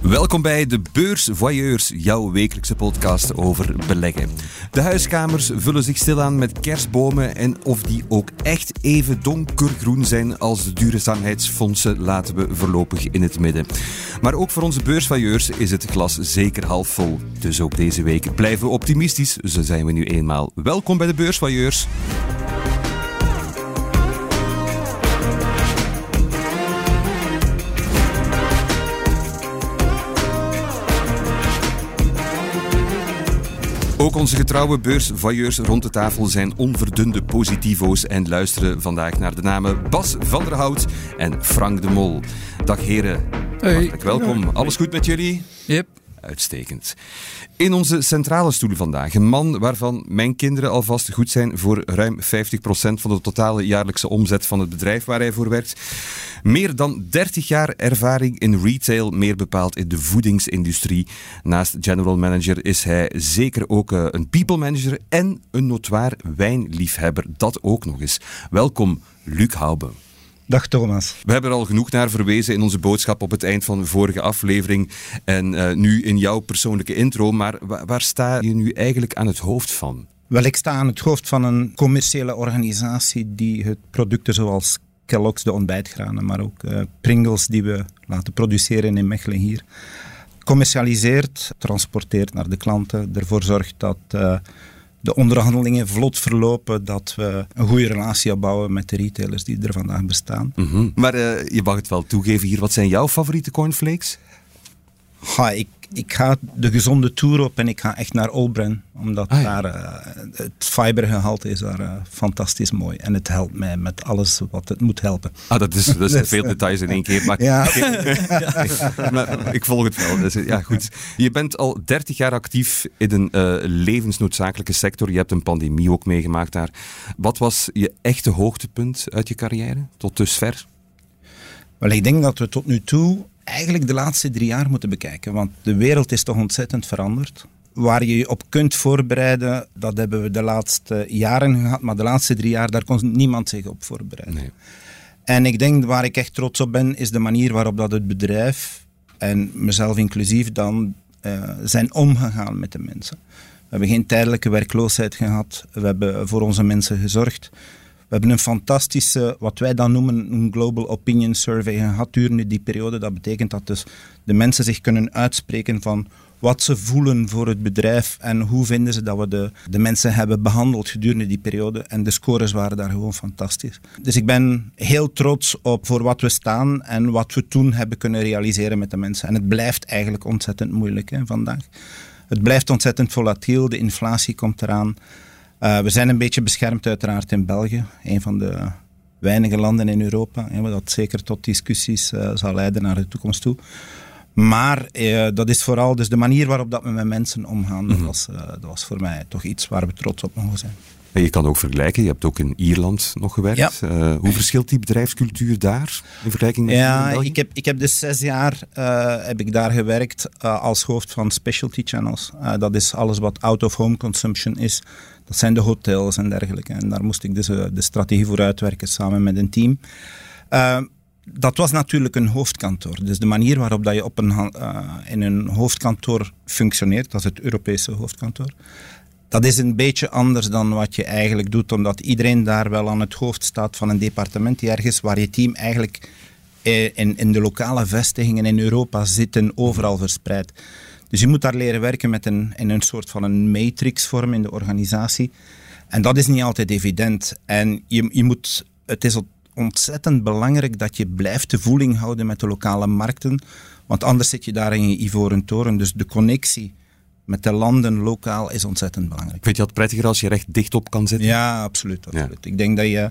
Welkom bij de Beurs Voyeurs, jouw wekelijkse podcast over beleggen. De huiskamers vullen zich stilaan met kerstbomen en of die ook echt even donkergroen zijn als de duurzaamheidsfondsen laten we voorlopig in het midden. Maar ook voor onze beursvoyeurs is het glas zeker half vol. Dus ook deze week blijven we optimistisch, zo zijn we nu eenmaal. Welkom bij de Beursvoyeurs. Ook onze getrouwe beursvoyeurs rond de tafel zijn onverdunde positivo's en luisteren vandaag naar de namen Bas van der Hout en Frank de Mol. Dag heren, Hey. hartelijk welkom. Alles goed met jullie? Yep. Uitstekend. In onze centrale stoel vandaag een man waarvan mijn kinderen alvast goed zijn voor ruim 50% van de totale jaarlijkse omzet van het bedrijf waar hij voor werkt. Meer dan 30 jaar ervaring in retail, meer bepaald in de voedingsindustrie. Naast general manager is hij zeker ook eh, een people manager en een notoir wijnliefhebber. Dat ook nog eens. Welkom, Luc Hoube. Dag Thomas. We hebben er al genoeg naar verwezen in onze boodschap op het eind van de vorige aflevering en eh, nu in jouw persoonlijke intro. Maar wa- waar sta je nu eigenlijk aan het hoofd van? Wel, ik sta aan het hoofd van een commerciële organisatie die het producten zoals Kellogg's, de ontbijtgranen, maar ook eh, Pringles die we laten produceren in Mechelen hier, commercialiseert, transporteert naar de klanten, ervoor zorgt dat eh, de onderhandelingen vlot verlopen, dat we een goede relatie opbouwen met de retailers die er vandaag bestaan. Mhm. Maar eh, je mag het wel toegeven hier. Wat zijn jouw favoriete cornflakes? Ik, ik ga de gezonde tour op en ik ga echt naar Olbren. Omdat Ah, ja. daar eh, het fibergehalte is daar eh, fantastisch mooi. En het helpt mij met alles wat het moet helpen. Ah, dat is, dat is veel details in één keer. Maar, Ja. maar ik volg het wel. Dus, ja, goed. Je bent al 30 jaar actief in een eh, levensnoodzakelijke sector. Je hebt een pandemie ook meegemaakt daar. Wat was je echte hoogtepunt uit je carrière tot dusver? Wel, ik denk dat we tot nu toe eigenlijk de laatste drie jaar moeten bekijken. Want de wereld is toch ontzettend veranderd. Waar je je op kunt voorbereiden, dat hebben we de laatste jaren gehad. Maar de laatste drie jaar, daar kon niemand zich op voorbereiden. Nee. En ik denk waar ik echt trots op ben, is de manier waarop dat het bedrijf, en mezelf inclusief dan, eh, zijn omgegaan met de mensen. We hebben geen tijdelijke werkloosheid gehad. We hebben voor onze mensen gezorgd. We hebben een fantastische, wat wij dan noemen, een Global Opinion Survey gehad durende die periode. Dat betekent dat dus de mensen zich kunnen uitspreken van wat ze voelen voor het bedrijf en hoe vinden ze dat we de, de mensen hebben behandeld gedurende die periode. En de scores waren daar gewoon fantastisch. Dus ik ben heel trots op voor wat we staan en wat we toen hebben kunnen realiseren met de mensen. En het blijft eigenlijk ontzettend moeilijk hè, vandaag. Het blijft ontzettend volatiel, de inflatie komt eraan. Uh, we zijn een beetje beschermd uiteraard in België, een van de weinige landen in Europa, hè, wat dat zeker tot discussies uh, zal leiden naar de toekomst toe. Maar uh, dat is vooral dus de manier waarop dat we met mensen omgaan. Mm -hmm. dat, was, dat was voor mij toch iets waar we trots op mogen zijn. En je kan ook vergelijken, je hebt ook in Ierland nog gewerkt. Ja. Uh, hoe verschilt die bedrijfscultuur daar in vergelijking met ja, België? ik heb, ik heb dus zes jaar uh, heb ik daar gewerkt uh, als hoofd van specialty channels. dat is alles wat out-of-home consumption is. Dat zijn de hotels en dergelijke. En daar moest ik dus de strategie voor uitwerken samen met een team. dat was natuurlijk een hoofdkantoor. Dus de manier waarop dat je op een, in een hoofdkantoor functioneert, dat is het Europese hoofdkantoor, dat is een beetje anders dan wat je eigenlijk doet, omdat iedereen daar wel aan het hoofd staat van een departement die ergens waar je team eigenlijk in, in de lokale vestigingen in Europa zitten, overal verspreid. Dus je moet daar leren werken met een, in een soort van een matrixvorm in de organisatie. En dat is niet altijd evident. En je, je moet, het is ontzettend belangrijk dat je blijft de voeling houden met de lokale markten, want anders zit je daar in je ivoren toren. Dus de connectie met de landen lokaal is ontzettend belangrijk. Vind je dat prettiger als je recht dicht op kan zitten? Ja, absoluut. absoluut. Ja. Ik denk dat je,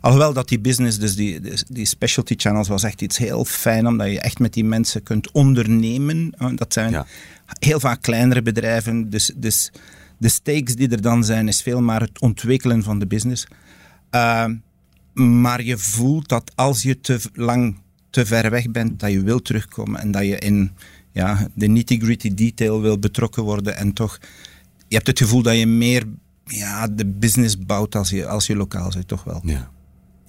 alhoewel dat die business, dus die, die specialty channels, was echt iets heel fijn, omdat je echt met die mensen kunt ondernemen. Dat zijn ja. heel vaak kleinere bedrijven, dus, dus de stakes die er dan zijn, is veel maar het ontwikkelen van de business. Uh, maar je voelt dat als je te lang te ver weg bent, dat je wil terugkomen en dat je in ja, de nitty-gritty detail wil betrokken worden en toch, je hebt het gevoel dat je meer ja, de business bouwt als je, als je lokaal zit, toch wel. Ja.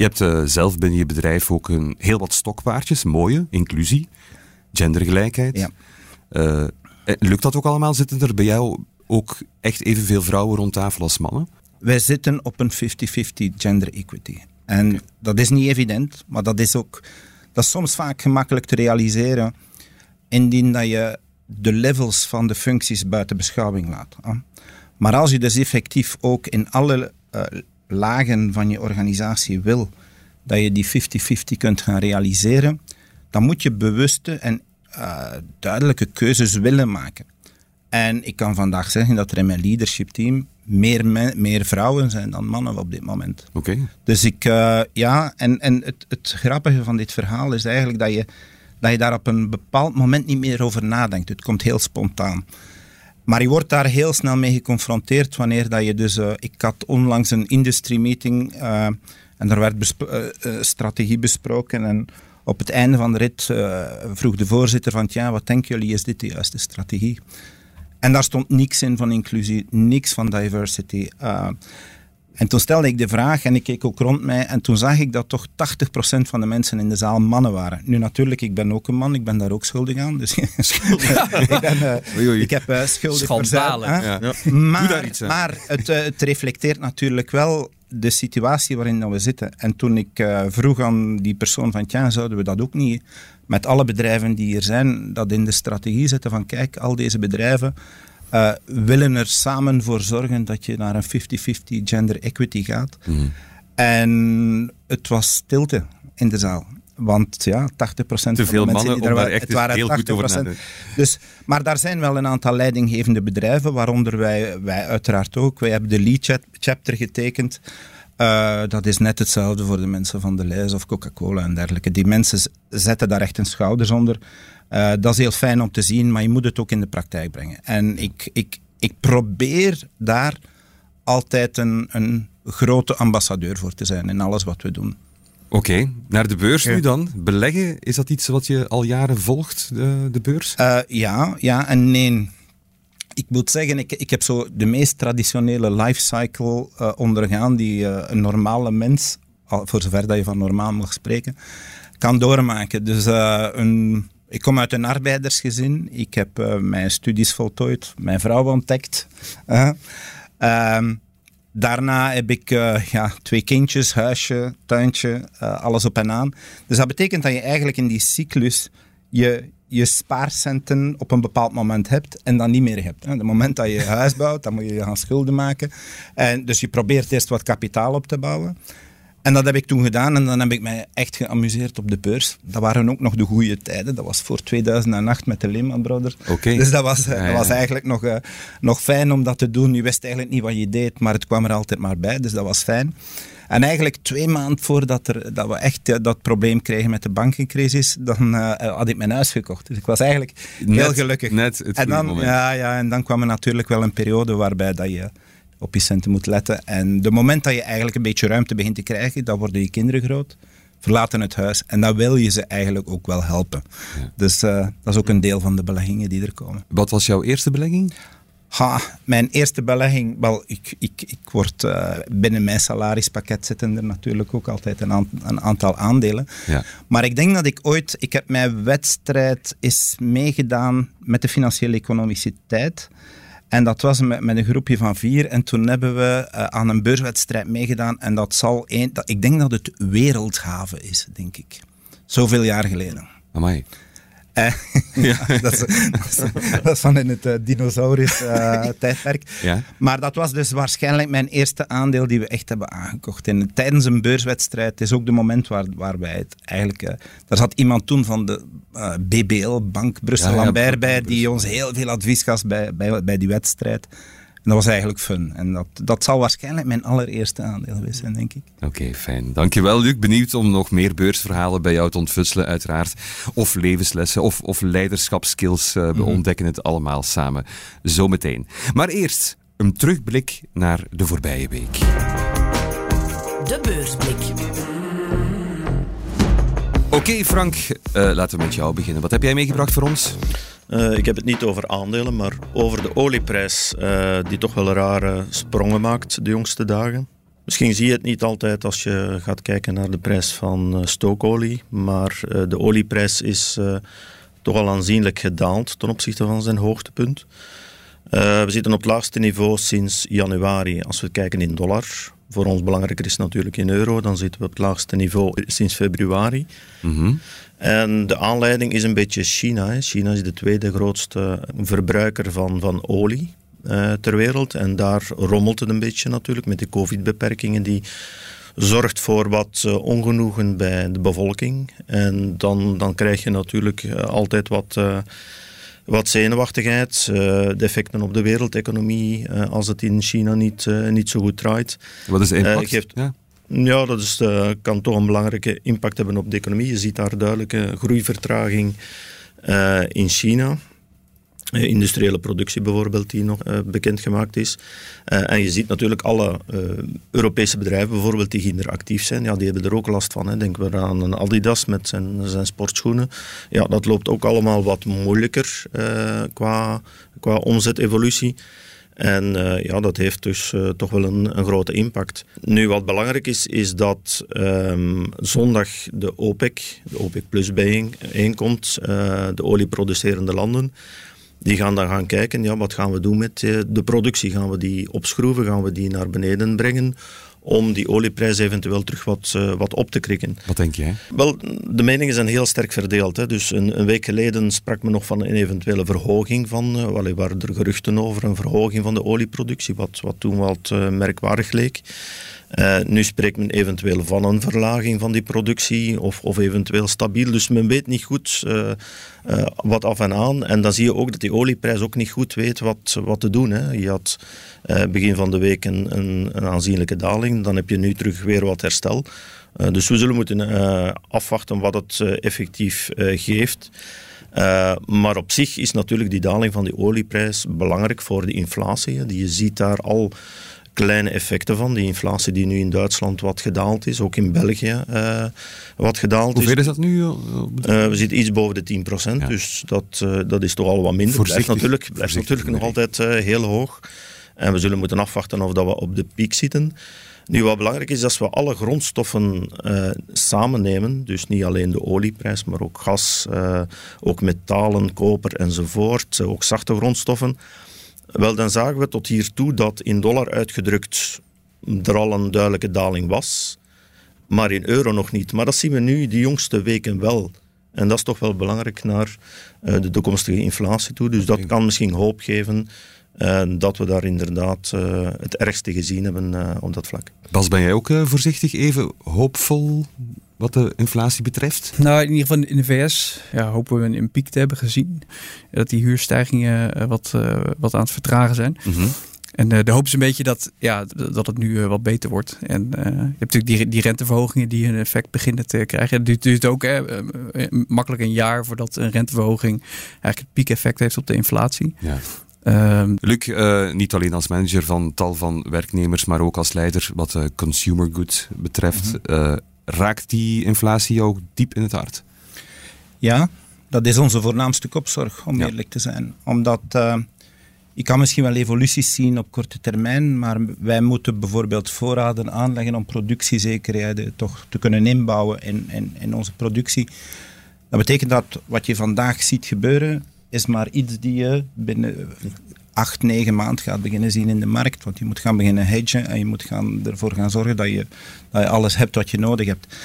Je hebt uh, zelf binnen je bedrijf ook een, heel wat stokpaardjes, mooie, inclusie, gendergelijkheid. Ja. Uh, lukt dat ook allemaal? Zitten er bij jou ook echt evenveel vrouwen rond tafel als mannen? Wij zitten op een 50-50 gender equity. En dat is niet evident, maar dat is ook dat is soms vaak gemakkelijk te realiseren indien dat je de levels van de functies buiten beschouwing laat. Maar als je dus effectief ook in alle uh, lagen van je organisatie wil dat je die 50-50 kunt gaan realiseren, dan moet je bewuste en uh, duidelijke keuzes willen maken. En ik kan vandaag zeggen dat er in mijn leadership team meer, meer vrouwen zijn dan mannen op dit moment. Oké. Dus ik, uh, ja, en, en het, het grappige van dit verhaal is eigenlijk dat je, dat je daar op een bepaald moment niet meer over nadenkt. Het komt heel spontaan. Maar je wordt daar heel snel mee geconfronteerd wanneer dat je dus... Uh, ik had onlangs een industry meeting uh, en daar werd strategie besproken en op het einde van de rit vroeg de voorzitter van, ja, wat denken jullie, is dit de juiste strategie? En daar stond niks in van inclusie, niks van diversity. En toen stelde ik de vraag en ik keek ook rond mij en toen zag ik dat toch 80% van de mensen in de zaal mannen waren. Nu natuurlijk, ik ben ook een man, ik ben daar ook schuldig aan. Dus ik, ben, uh, ik heb uh, schuldig Schandalig. Ja. Ja. Maar, iets, maar het, uh, het, reflecteert natuurlijk wel de situatie waarin we zitten. En toen ik vroeg aan die persoon van, tja, zouden we dat ook niet met alle bedrijven die hier zijn, dat in de strategie zetten van kijk, al deze bedrijven uh, willen er samen voor zorgen dat je naar een 50-50 gender equity gaat. Mhm. En het was stilte in de zaal. Want ja, 80% Te van de mensen mannen die er waren, het waren heel 80%. goed over dus, Maar daar zijn wel een aantal leidinggevende bedrijven, waaronder wij, wij uiteraard ook. Wij hebben de lead chapter getekend uh, dat is net hetzelfde voor de mensen van de Lees of Coca-Cola en dergelijke. Die mensen zetten daar echt een schouders onder. Uh, dat is heel fijn om te zien, maar je moet het ook in de praktijk brengen. En ik, ik, ik probeer daar altijd een, een grote ambassadeur voor te zijn in alles wat we doen. Oké, naar de beurs nu dan. Beleggen, is dat iets wat je al jaren volgt, de, de beurs? Uh, ja, ja en nee ik moet zeggen, ik, ik heb zo de meest traditionele lifecycle uh, ondergaan die uh, een normale mens, voor zover dat je van normaal mag spreken, kan doormaken. Dus een, ik kom uit een arbeidersgezin. Ik heb mijn studies voltooid, mijn vrouw ontdekt. Um, daarna heb ik ja, twee kindjes, huisje, tuintje, alles op en aan. Dus dat betekent dat je eigenlijk in die cyclus je, je spaarcenten op een bepaald moment hebt en dan niet meer hebt. Op het moment dat je huis bouwt, dan moet je gaan schulden maken. En dus je probeert eerst wat kapitaal op te bouwen. En dat heb ik toen gedaan en dan heb ik mij echt geamuseerd op de beurs. Dat waren ook nog de goede tijden. Dat was voor 2008 met de Lehman Brothers. Okay. Dus dat was, dat was eigenlijk nog, uh, nog fijn om dat te doen. Je wist eigenlijk niet wat je deed, maar het kwam er altijd maar bij. Dus dat was fijn. En eigenlijk twee maanden voordat er, dat we echt uh, dat probleem kregen met de bankencrisis, dan uh, had ik mijn huis gekocht. Dus ik was eigenlijk heel gelukkig. Net het en dan, moment. Ja, ja, en dan kwam er natuurlijk wel een periode waarbij dat je op je centen moet letten. En de moment dat je eigenlijk een beetje ruimte begint te krijgen, dan worden je kinderen groot, verlaten het huis en dan wil je ze eigenlijk ook wel helpen. Ja. Dus uh, dat is ook een deel van de beleggingen die er komen. Wat was jouw eerste belegging? Ha, mijn eerste belegging, wel, ik, ik, ik word uh, binnen mijn salarispakket zitten er natuurlijk ook altijd een, aantal, een aantal aandelen. Ja. Maar ik denk dat ik ooit, ik heb mijn wedstrijd is meegedaan met de financiële economische tijd. En dat was met, met een groepje van vier. En toen hebben we uh, aan een beurswedstrijd meegedaan. En dat zal één, ik denk dat het Wereldhaven is, denk ik. Zoveel jaar geleden. Amai. Uh, ja, dat, is, dat, is, dat, is, van in het uh, dinosaurus-tijdperk. Uh, ja. Maar dat was dus waarschijnlijk mijn eerste aandeel die we echt hebben aangekocht. En tijdens een beurswedstrijd is ook de moment waar, waar wij het eigenlijk... daar zat iemand toen van de BBL, Bank Brussel-Lambert, ja, bij, die ons heel veel advies gaf bij, bij, bij die wedstrijd. En dat was eigenlijk fun. En dat, dat zal waarschijnlijk mijn allereerste aandeel geweest zijn, denk ik. Oké, okay, fijn. Dankjewel, Luc. Benieuwd om nog meer beursverhalen bij jou te ontfutselen, uiteraard. Of levenslessen of, of leiderschapskills. Uh, we mm-hmm. ontdekken het allemaal samen zometeen. Maar eerst een terugblik naar de voorbije week. De beursblik. Oké, Frank, uh, laten we met jou beginnen. Wat heb jij meegebracht voor ons? Uh, ik heb het niet over aandelen, maar over de olieprijs, uh, die toch wel rare sprongen maakt de jongste dagen. Misschien zie je het niet altijd als je gaat kijken naar de prijs van stookolie, maar de olieprijs is toch al aanzienlijk gedaald ten opzichte van zijn hoogtepunt. we zitten op het laagste niveau sinds januari als we kijken in dollar. Voor ons belangrijker is natuurlijk in euro, dan zitten we op het laagste niveau sinds februari. Mm -hmm. En de aanleiding is een beetje China. Hè. China is de tweede grootste verbruiker van, van olie uh, ter wereld. En daar rommelt het een beetje natuurlijk met de covid-beperkingen die zorgt voor wat uh, ongenoegen bij de bevolking. En dan, dan krijg je natuurlijk uh, altijd wat, uh, wat zenuwachtigheid, de effecten op de wereldeconomie als het in China niet, niet zo goed draait. Wat is de impact? Geeft, ja. Ja, dat is, uh, kan toch een belangrijke impact hebben op de economie. Je ziet daar duidelijke groeivertraging uh, in China. Uh, industriële productie bijvoorbeeld, die nog bekendgemaakt is. en je ziet natuurlijk alle Europese bedrijven bijvoorbeeld die hier actief zijn, ja, die hebben er ook last van. Hè. Denken we aan een Adidas met zijn, zijn sportschoenen. Ja, dat loopt ook allemaal wat moeilijker qua, qua omzetevolutie. En uh, ja, dat heeft dus uh, toch wel een, een, grote impact. Nu, wat belangrijk is, is dat um, zondag de OPEC, de OPEC Plus bijeenkomt, uh, de olieproducerende landen. Die gaan dan gaan kijken, ja, wat gaan we doen met de productie? Gaan we die opschroeven? Gaan we die naar beneden brengen? om die olieprijs eventueel terug wat, uh, wat op te krikken. Wat denk jij? Wel, de meningen zijn heel sterk verdeeld. Hè. Dus een, een, week geleden sprak men nog van een eventuele verhoging van, uh, er waren er geruchten over een verhoging van de olieproductie, wat, wat toen wat uh, merkwaardig leek. Uh, nu spreekt men eventueel van een verlaging van die productie of, of eventueel stabiel. Dus men weet niet goed uh, uh, wat af en aan. En dan zie je ook dat die olieprijs ook niet goed weet wat, wat te doen. Hè. Je had begin van de week een, een, een, aanzienlijke daling. Dan heb je nu terug weer wat herstel. dus we zullen moeten afwachten wat het effectief geeft. maar op zich is natuurlijk die daling van die olieprijs belangrijk voor de inflatie. Die je ziet daar al kleine effecten van. Die inflatie die nu in Duitsland wat gedaald is, ook in België uh, wat gedaald Hoeveel is. dat nu? Uh, we zitten iets boven de 10 procent, ja. dus dat, uh, dat is toch al wat minder. Blijft natuurlijk, blijft natuurlijk nog altijd heel hoog. En we zullen moeten afwachten of dat we op de piek zitten. Nu, wat belangrijk is, dat we alle grondstoffen uh, samen nemen. Dus niet alleen de olieprijs, maar ook gas, uh, ook metalen, koper enzovoort. ook zachte grondstoffen. Wel, dan zagen we tot hiertoe dat in dollar uitgedrukt er al een duidelijke daling was, maar in euro nog niet. Maar dat zien we nu de jongste weken wel. En dat is toch wel belangrijk naar uh, de toekomstige inflatie toe. Dus dat kan misschien hoop geven uh, dat we daar inderdaad uh, het ergste gezien hebben op dat vlak. Bas, ben jij ook voorzichtig even hoopvol wat de inflatie betreft? Nou, in ieder geval in de VS ja, hopen we een, piek te hebben gezien. Dat die huurstijgingen uh, wat, uh, wat aan het vertragen zijn. Mm -hmm. En uh, de hoop is een beetje dat, ja, dat het nu wat beter wordt. En je hebt natuurlijk die, die renteverhogingen die een effect beginnen te krijgen. Het duurt, duurt ook hè, makkelijk een jaar voordat een renteverhoging eigenlijk het piekeffect heeft op de inflatie. Ja. Um, Luc, uh, niet alleen als manager van tal van werknemers, maar ook als leider wat uh, consumer goods betreft. -hmm. Raakt die inflatie jou diep in het hart? Ja, dat is onze voornaamste kopzorg, om ja. eerlijk te zijn. Omdat uh, je kan misschien wel evoluties zien op korte termijn, maar wij moeten bijvoorbeeld voorraden aanleggen om productiezekerheden toch te kunnen inbouwen in, in, in onze productie. Dat betekent dat wat je vandaag ziet gebeuren, is maar iets die je binnen acht, negen maanden gaat beginnen zien in de markt. Want je moet gaan beginnen hedgen en je moet gaan, ervoor gaan zorgen dat je, dat je alles hebt wat je nodig hebt.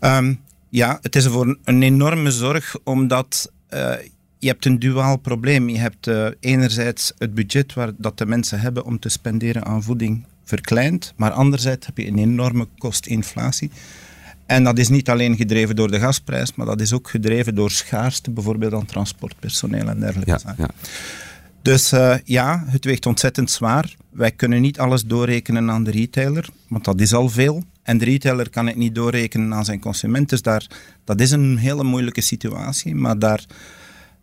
Ja, um, ja het is voor een enorme zorg, omdat uh, je hebt een duaal probleem. Je hebt uh, enerzijds het budget waar, dat de mensen hebben om te spenderen aan voeding verkleind, maar anderzijds heb je een enorme kostinflatie. En dat is niet alleen gedreven door de gasprijs, maar dat is ook gedreven door schaarste, bijvoorbeeld aan transportpersoneel en dergelijke ja, zaken. Ja. Dus uh, ja, het weegt ontzettend zwaar. Wij kunnen niet alles doorrekenen aan de retailer, want dat is al veel. En de retailer kan het niet doorrekenen aan zijn consument. Dus daar, dat is een hele moeilijke situatie. Maar daar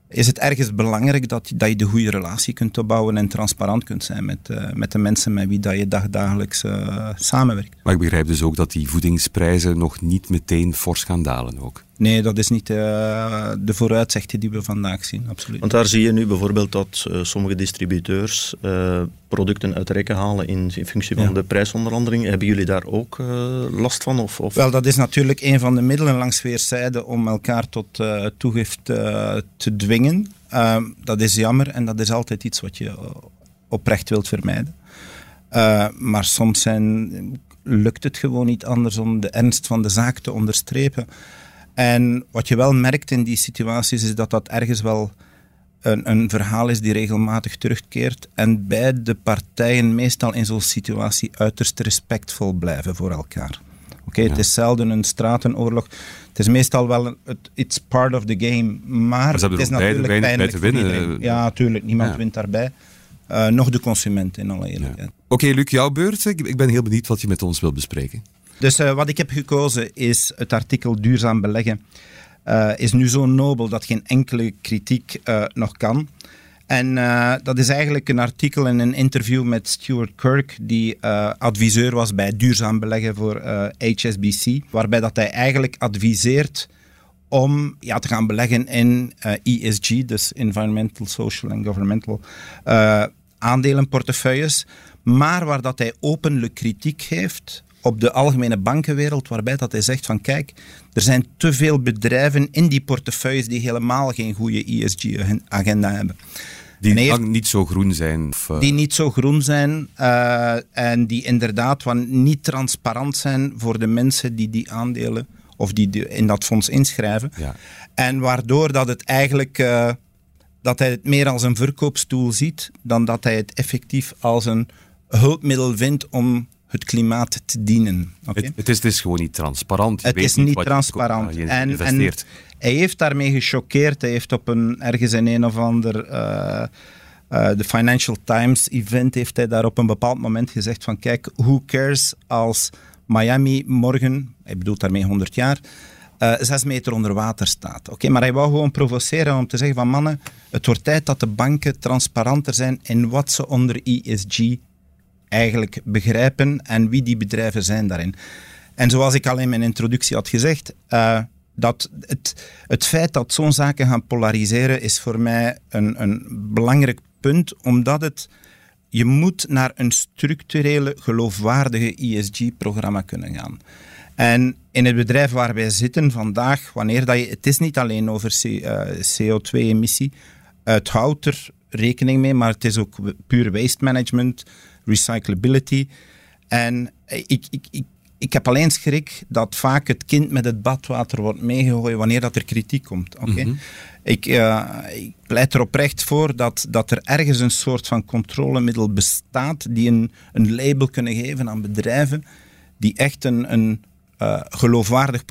is het ergens belangrijk dat, dat je de goede relatie kunt opbouwen en transparant kunt zijn met, uh, met de mensen met wie dat je dagdagelijks uh, samenwerkt. Maar ik begrijp dus ook dat die voedingsprijzen nog niet meteen fors gaan dalen ook. Nee, dat is niet uh, de vooruitzichten die we vandaag zien, absoluut. Want daar zie je nu bijvoorbeeld dat uh, sommige distributeurs uh, producten uit rekken halen in, in functie van ja. de prijsonderhandeling. Hebben jullie daar ook last van? Of, of, Wel, dat is natuurlijk een van de middelen langs weerszijden om elkaar tot toegift te dwingen. Ehm, dat is jammer en dat is altijd iets wat je oprecht wilt vermijden. maar soms zijn, lukt het gewoon niet anders om de ernst van de zaak te onderstrepen. En wat je wel merkt in die situaties is dat dat ergens wel een, een verhaal is die regelmatig terugkeert en beide partijen meestal in zo'n situatie uiterst respectvol blijven voor elkaar. Oké, het is zelden een stratenoorlog. Het is meestal wel een, it's part of the game, maar, het is natuurlijk pijnlijk te winnen. Ja, natuurlijk, niemand wint daarbij. Uh, nog de consument in alle eerlijkheid. Oké, Luc, jouw beurt. Ik ben heel benieuwd wat je met ons wilt bespreken. Dus uh, wat ik heb gekozen is het artikel duurzaam beleggen. Uh, is nu zo nobel dat geen enkele kritiek uh, nog kan. En dat is eigenlijk een artikel in een interview met Stuart Kirk, die adviseur was bij duurzaam beleggen voor HSBC, waarbij dat hij eigenlijk adviseert om ja, te gaan beleggen in ESG, dus Environmental, Social en Governmental aandelenportefeuilles, maar waar dat hij openlijk kritiek heeft op de algemene bankenwereld, waarbij dat hij zegt van kijk, er zijn te veel bedrijven in die portefeuilles die helemaal geen goede ESG-agenda hebben. Die heeft, niet zo groen zijn. Of, uh... Die niet zo groen zijn uh, en die inderdaad wat niet transparant zijn voor de mensen die die aandelen of die in dat fonds inschrijven. Ja. En waardoor dat het eigenlijk uh, dat hij het meer als een verkoopstoel ziet dan dat hij het effectief als een hulpmiddel vindt om het klimaat te dienen. Okay? Het, het, is, het, is, gewoon niet transparant. Je het is niet transparant. Je, en, en, hij heeft daarmee gechoqueerd. Hij heeft op een, ergens in een of ander... Uh, uh, de Financial Times event heeft hij daar op een bepaald moment gezegd van kijk, who cares als Miami morgen, hij bedoelt daarmee 100 jaar, uh, zes meter onder water staat. Oké, maar hij wou gewoon provoceren om te zeggen van mannen, het wordt tijd dat de banken transparanter zijn in wat ze onder ESG eigenlijk begrijpen en wie die bedrijven zijn daarin. En zoals ik al in mijn introductie had gezegd, uh, dat het, het feit dat zo'n zaken gaan polariseren is voor mij een, een belangrijk punt, omdat het, je moet naar een structurele, geloofwaardige ESG-programma kunnen gaan. En in het bedrijf waar wij zitten vandaag, wanneer dat je, het is niet alleen over CO2-emissie, eh, het houdt er rekening mee, maar het is ook puur waste management, recyclability. En ik, ik, ik, ik heb alleen schrik dat vaak het kind met het badwater wordt meegegooid wanneer dat er kritiek komt. Oké? Mhm. ik, uh, ik pleit er oprecht voor dat, dat er ergens een soort van controlemiddel bestaat die een, een label kunnen geven aan bedrijven die echt een, een uh, geloofwaardig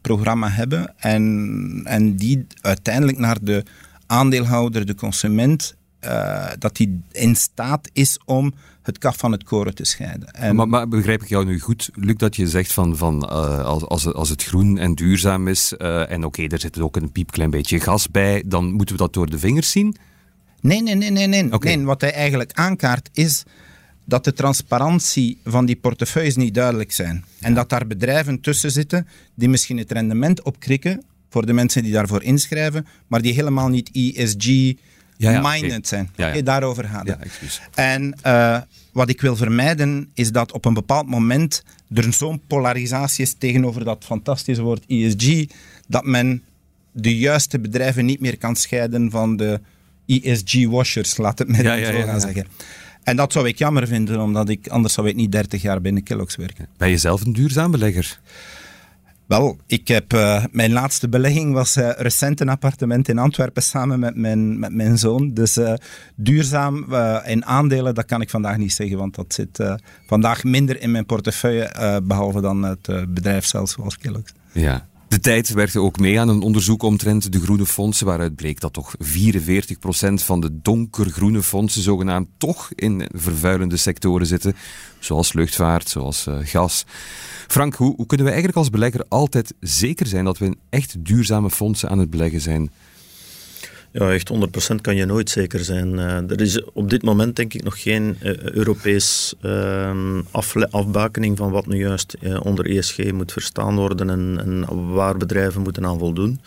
programma hebben en, en die uiteindelijk naar de aandeelhouder, de consument, uh, dat die in staat is om het kaf van het koren te scheiden. En maar, maar, begrijp ik jou nu goed, Luc, dat je zegt van, van uh, als, als, als het groen en duurzaam is, uh, en oké, okay, er zit ook een piepklein beetje gas bij, dan moeten we dat door de vingers zien? Nee, nee, nee, nee. nee. Okay. nee wat hij eigenlijk aankaart is dat de transparantie van die portefeuilles niet duidelijk zijn. En dat daar bedrijven tussen zitten die misschien het rendement opkrikken voor de mensen die daarvoor inschrijven, maar die helemaal niet ESG minded zijn. Ja, daarover gaat het. en uh, wat ik wil vermijden is dat op een bepaald moment er zo'n polarisatie is tegenover dat fantastische woord ESG, dat men de juiste bedrijven niet meer kan scheiden van de ESG-washers, laat het mij zo gaan zeggen. En dat zou ik jammer vinden, omdat ik anders zou ik niet 30 jaar binnen Kellogg's werken. Ben je zelf een duurzaam belegger? Wel, ik heb, uh, mijn laatste belegging was uh, recent een appartement in Antwerpen samen met mijn, met mijn zoon. Dus uh, duurzaam in aandelen, dat kan ik vandaag niet zeggen, want dat zit vandaag minder in mijn portefeuille, behalve dan het bedrijf zelf, zoals Kellogg's. Ja, de tijd werkte ook mee aan een onderzoek omtrent de groene fondsen, waaruit bleek dat toch 44% van de donkergroene fondsen zogenaamd toch in vervuilende sectoren zitten, zoals luchtvaart, zoals uh, gas. Frank, hoe, hoe kunnen we eigenlijk als belegger altijd zeker zijn dat we in echt duurzame fondsen aan het beleggen zijn? Ja, echt 100% kan je nooit zeker zijn. Uh, er is op dit moment denk ik nog geen uh, Europees uh, afbakening van wat nu juist onder ESG moet verstaan worden en, en, waar bedrijven moeten aan voldoen.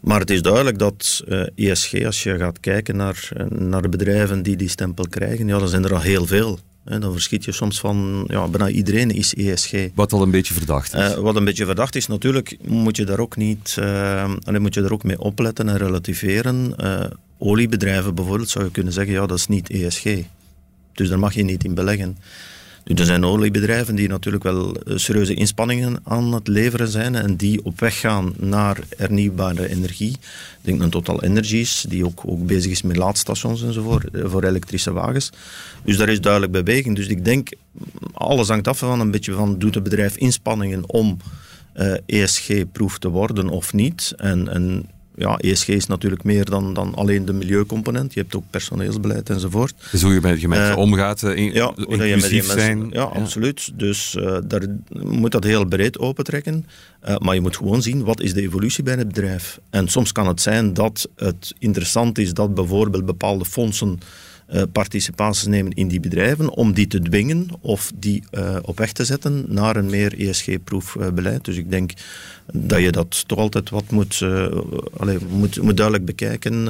Maar het is duidelijk dat ESG, e als je gaat kijken naar, naar de bedrijven die die stempel krijgen, ja, dan zijn er al heel veel dan verschiet je soms van, ja, bijna iedereen is ESG. Wat al een beetje verdacht is. Uh, wat een beetje verdacht is, natuurlijk moet je daar ook niet, uh, moet je daar ook mee opletten en relativeren. Uh, oliebedrijven bijvoorbeeld zou je kunnen zeggen, ja, dat is niet ESG. Dus daar mag je niet in beleggen. Er zijn oliebedrijven die natuurlijk wel eh, serieuze inspanningen aan het leveren zijn en die op weg gaan naar hernieuwbare energie. Denk aan Total Energies, die ook, ook bezig is met laadstations enzovoort eh, voor elektrische wagens. Dus daar is duidelijk beweging. Dus ik denk, alles hangt af van een beetje van, doet het bedrijf inspanningen om uh, eh, ESG-proef te worden of niet? En, en ja, ESG is natuurlijk meer dan, dan alleen de milieucomponent. Je hebt ook personeelsbeleid enzovoort. Dus hoe je met je mensen uh, omgaat, in, ja, je met je zijn. ja, absoluut. Dus uh, daar moet dat heel breed opentrekken. Maar je moet gewoon zien, wat is de evolutie bij het bedrijf? En soms kan het zijn dat het interessant is dat bijvoorbeeld bepaalde fondsen participaties nemen in die bedrijven om die te dwingen of die uh, op weg te zetten naar een meer ESG-proef beleid. Dus ik denk dat je dat toch altijd wat moet, uh, allez, moet, moet duidelijk bekijken.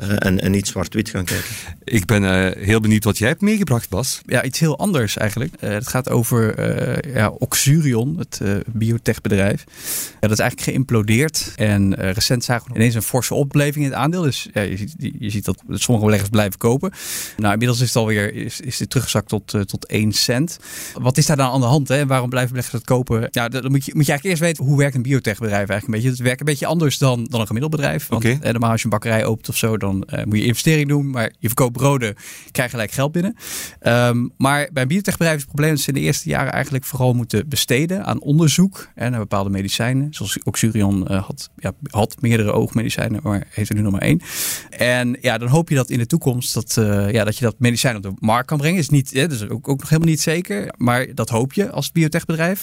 Uh, en, en niet zwart-wit gaan kijken. Ik ben uh, heel benieuwd wat jij hebt meegebracht, Bas. Ja, iets heel anders eigenlijk. Uh, het gaat over ja, Oxurion, het biotechbedrijf. Ja, dat is eigenlijk geïmplodeerd. En recent zagen we ineens een forse opleving in het aandeel. Dus ja, je, ziet, je ziet dat sommige beleggers blijven kopen. Nou, inmiddels is het alweer is, is het teruggezakt tot, tot 1 cent. Wat is daar dan aan de hand? Hè? Waarom blijven beleggers dat kopen? Ja, dan moet je, moet je eigenlijk eerst weten hoe werkt een biotechbedrijf eigenlijk een beetje. Het werkt een beetje anders dan, dan een gemiddeld bedrijf. Want okay. normaal als je een bakkerij opent of zo, dan uh, moet je investering doen. Maar je verkoopt broden, krijg je gelijk geld binnen. Um, maar bij een biotechbedrijf is het probleem dat ze in de eerste jaren eigenlijk vooral moeten besteden aan onderzoek en naar bepaalde medicijnen. Zoals Oxurion uh, had, ja, had meerdere oogmedicijnen, maar heeft er nu nog maar één. En ja, dan hoop je dat in de toekomst dat, uh, ja, dat je dat medicijn op de markt kan brengen. Is niet, hè, dat is ook, ook nog helemaal niet zeker. Maar dat hoop je als biotechbedrijf.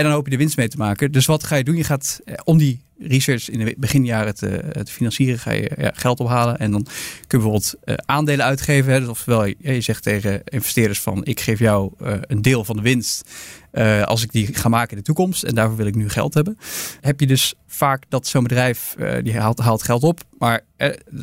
En dan hoop je de winst mee te maken. Dus wat ga je doen? Je gaat eh, om die research in de beginjaren te, te financieren, ga je ja, geld ophalen. En dan kun je bijvoorbeeld uh, aandelen uitgeven. Hè. Dus oftewel, je, je zegt tegen investeerders van ik geef jou uh, een deel van de winst. Uh, als ik die ga maken in de toekomst. En daarvoor wil ik nu geld hebben. Heb je dus vaak dat zo'n bedrijf die haalt, haalt, geld op. Maar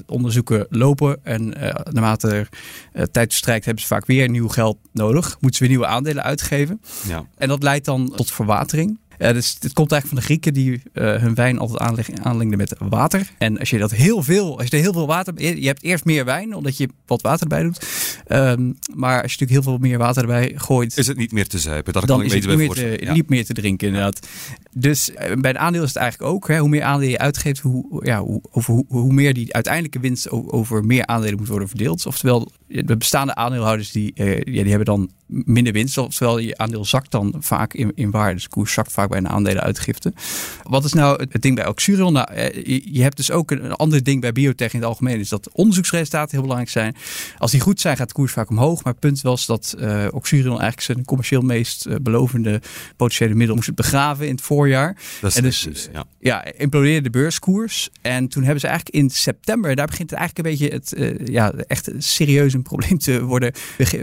onderzoeken lopen. En naarmate er tijd verstrijkt hebben ze vaak weer nieuw geld nodig. Moeten ze weer nieuwe aandelen uitgeven. Ja. En dat leidt dan tot verwatering. Uh, dus het komt eigenlijk van de Grieken die uh, hun wijn altijd aanlengden met water. En als je dat heel veel, als je er heel veel water, je hebt eerst meer wijn omdat je wat water erbij doet. Um, maar als je natuurlijk heel veel meer water erbij gooit, is het niet meer te zuipen. Dat dan kan ik is het niet meer, te, ja. niet meer te drinken inderdaad. Dus uh, bij een aandeel is het eigenlijk ook. Hè, hoe meer aandelen je uitgeeft, hoe, ja, hoe, over hoe, hoe meer die uiteindelijke winst over meer aandelen moet worden verdeeld. Oftewel, de bestaande aandeelhouders die, ja, die hebben dan minder winst. Oftewel, je aandeel zakt dan vaak in, in waarde. Dus de koers zakt vaak bij een aandelenuitgifte. Wat is nou het, ding bij Oxurion? Nou, eh, je, hebt dus ook een, ander ding bij biotech in het algemeen. Is dat onderzoeksresultaten heel belangrijk zijn. Als die goed zijn, gaat de koers vaak omhoog. Maar het punt was dat uh, Oxurion eigenlijk zijn commercieel meest belovende potentiële middel moest begraven in het voorjaar. Dat en dus, dus ja. ja, implodeerde de beurskoers. En toen hebben ze eigenlijk in september, daar begint het eigenlijk een beetje het, ja, echt serieus een probleem te worden.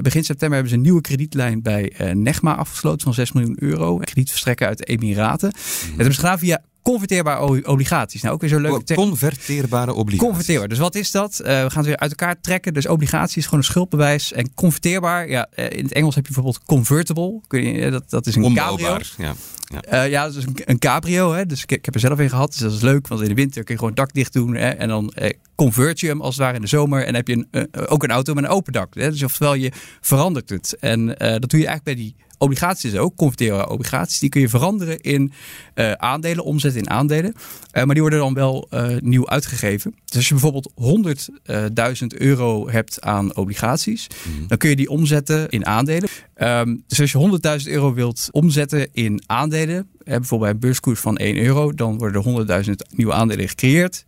Begin september hebben ze een nieuwe kredietlijn bij uh, Negma afgesloten van 6 miljoen euro. Kredietverstrekker uit de Emiraten. Mm -hmm. Het hebben ze gedaan via converteerbare obligaties. Nou, ook weer zo'n leuke Converteerbare obligaties. Converteerbaar. Dus wat is dat? Uh, we gaan het weer uit elkaar trekken. Dus obligatie is gewoon een schuldbewijs. En converteerbaar, ja, in het Engels heb je bijvoorbeeld convertible. Kun je, dat, dat is een Onbouwbaar. cabrio. Ja. Ja, uh, ja dat is een, een cabrio. Hè? Dus ik, ik, heb er zelf een gehad. Dus dat is leuk, want in de winter kun je gewoon dak dicht doen. Hè? En dan eh, convert je hem als het ware in de zomer. En dan heb je een, uh, ook een auto met een open dak. Hè? Dus oftewel, je verandert het. En dat doe je eigenlijk bij die obligaties ook, converteerbare obligaties. Die kun je veranderen in uh, aandelen, omzetten in aandelen. Uh, maar die worden dan wel uh, nieuw uitgegeven. Dus als je bijvoorbeeld 100.000 euro hebt aan obligaties, mm. dan kun je die omzetten in aandelen. Um, dus als je 100.000 euro wilt omzetten in aandelen, bijvoorbeeld bij een beurskoers van 1 euro, dan worden er 100.000 nieuwe aandelen gecreëerd.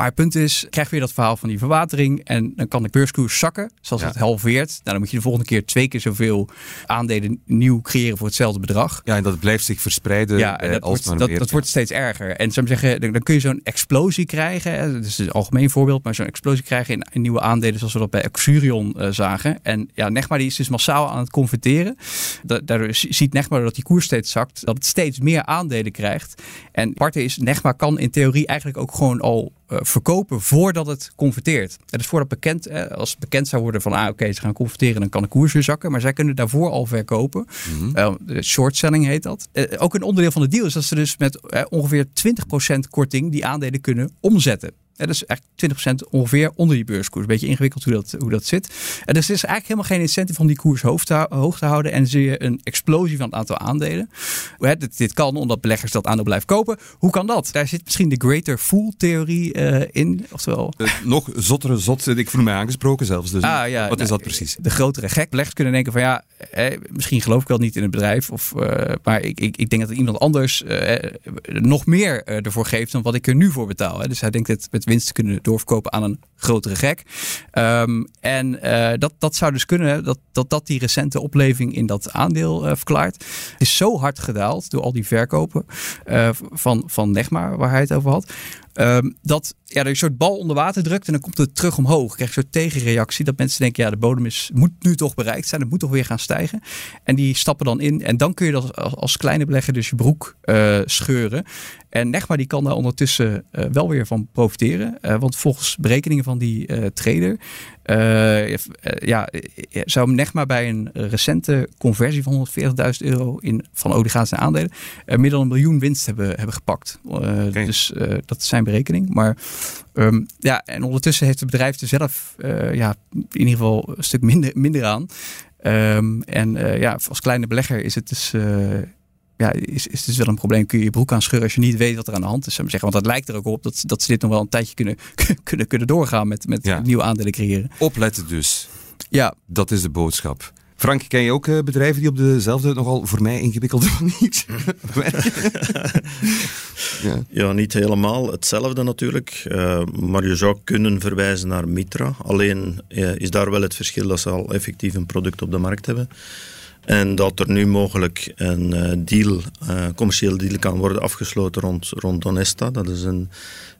Maar het punt is, krijg je weer dat verhaal van die verwatering. En dan kan de beurskoers zakken. Zoals Ja. het halveert. Nou, dan moet je de volgende keer twee keer zoveel aandelen nieuw creëren voor hetzelfde bedrag. Ja, en dat blijft zich verspreiden Ja, eh, en dat, als wordt, dat, dat wordt steeds erger. En zou ik zeggen, dan, dan kun je zo'n explosie krijgen. Hè. Dat is een algemeen voorbeeld, maar zo'n explosie krijgen in, in nieuwe aandelen, zoals we dat bij Exurion eh, zagen. En ja, Negma die is dus massaal aan het converteren. Da- daardoor ziet Negma dat die koers steeds zakt, dat het steeds meer aandelen krijgt. En aparte is, Negma kan in theorie eigenlijk ook gewoon al eh, verkopen voordat het converteert. Het is voordat bekend, eh, als het bekend zou worden van, ah oké, ze gaan converteren, dan kan de koers weer zakken. Maar zij kunnen daarvoor al verkopen. Eh, de short selling heet dat. Eh, ook een onderdeel van de deal is dat ze dus met eh, ongeveer 20% korting die aandelen kunnen omzetten. Dat is echt 20% ongeveer onder die beurskoers. Beetje ingewikkeld hoe dat, hoe dat zit. En dus er is eigenlijk helemaal geen incentive om die koers hoog te, hoog te houden. En zie je een explosie van het aantal aandelen. Dit, dit kan omdat beleggers dat aandeel blijven kopen. Hoe kan dat? Daar zit misschien de greater fool theorie eh, in. Oftewel, Eh, nog zottere zot, ik voel mij aangesproken zelfs. Dus Ah, ja, wat is nou, dat precies? De grotere gek. Beleggers kunnen denken van ja, eh, misschien geloof ik wel niet in het bedrijf. Of, eh, maar ik, ik, ik denk dat iemand anders eh, nog meer eh, ervoor geeft dan wat ik er nu voor betaal. Hè. Dus hij denkt het met winst kunnen doorverkopen aan een grotere gek. Ehm, en eh, dat, dat zou dus kunnen, dat, dat dat die recente opleving in dat aandeel eh, verklaart. Is zo hard gedaald door al die verkopen eh, van, van Negma, waar hij het over had. Ehm, dat ja, er een soort bal onder water drukt en dan komt het terug omhoog. Je krijgt een soort tegenreactie dat mensen denken, ja, de bodem is, moet nu toch bereikt zijn. Het moet toch weer gaan stijgen. En die stappen dan in. En dan kun je dat als, als kleine belegger dus je broek eh, scheuren. En Negma die kan daar ondertussen eh, wel weer van profiteren. Eh, want volgens berekeningen van die trader eh, ja, eh, zou Negma bij een recente conversie van 140.000 euro in, van obligaties naar aandelen meer dan een miljoen winst hebben, hebben gepakt. Dus dat is zijn berekening. Maar ehm, ja, en ondertussen heeft het bedrijf er zelf ja, in ieder geval een stuk minder, minder aan. Ehm, en ja, als kleine belegger is het dus. Ja, is, is dus wel een probleem. Kun je je broek aan scheuren als je niet weet wat er aan de hand is. Zou ik maar zeggen. Want dat lijkt er ook op dat, dat ze dit nog wel een tijdje kunnen, kunnen, kunnen doorgaan met, met Ja. nieuwe aandelen creëren. Opletten dus. Ja, Dat is de boodschap. Frank, ken je ook eh, bedrijven die op dezelfde, nogal voor mij ingewikkelde manier werken? ja. Ja, niet helemaal hetzelfde natuurlijk. eh, maar je zou kunnen verwijzen naar Mitra. Alleen eh, is daar wel het verschil dat ze al effectief een product op de markt hebben. En dat er nu mogelijk een eh, deal, eh commercieel deal kan worden afgesloten rond, rond Donesta. Dat is een,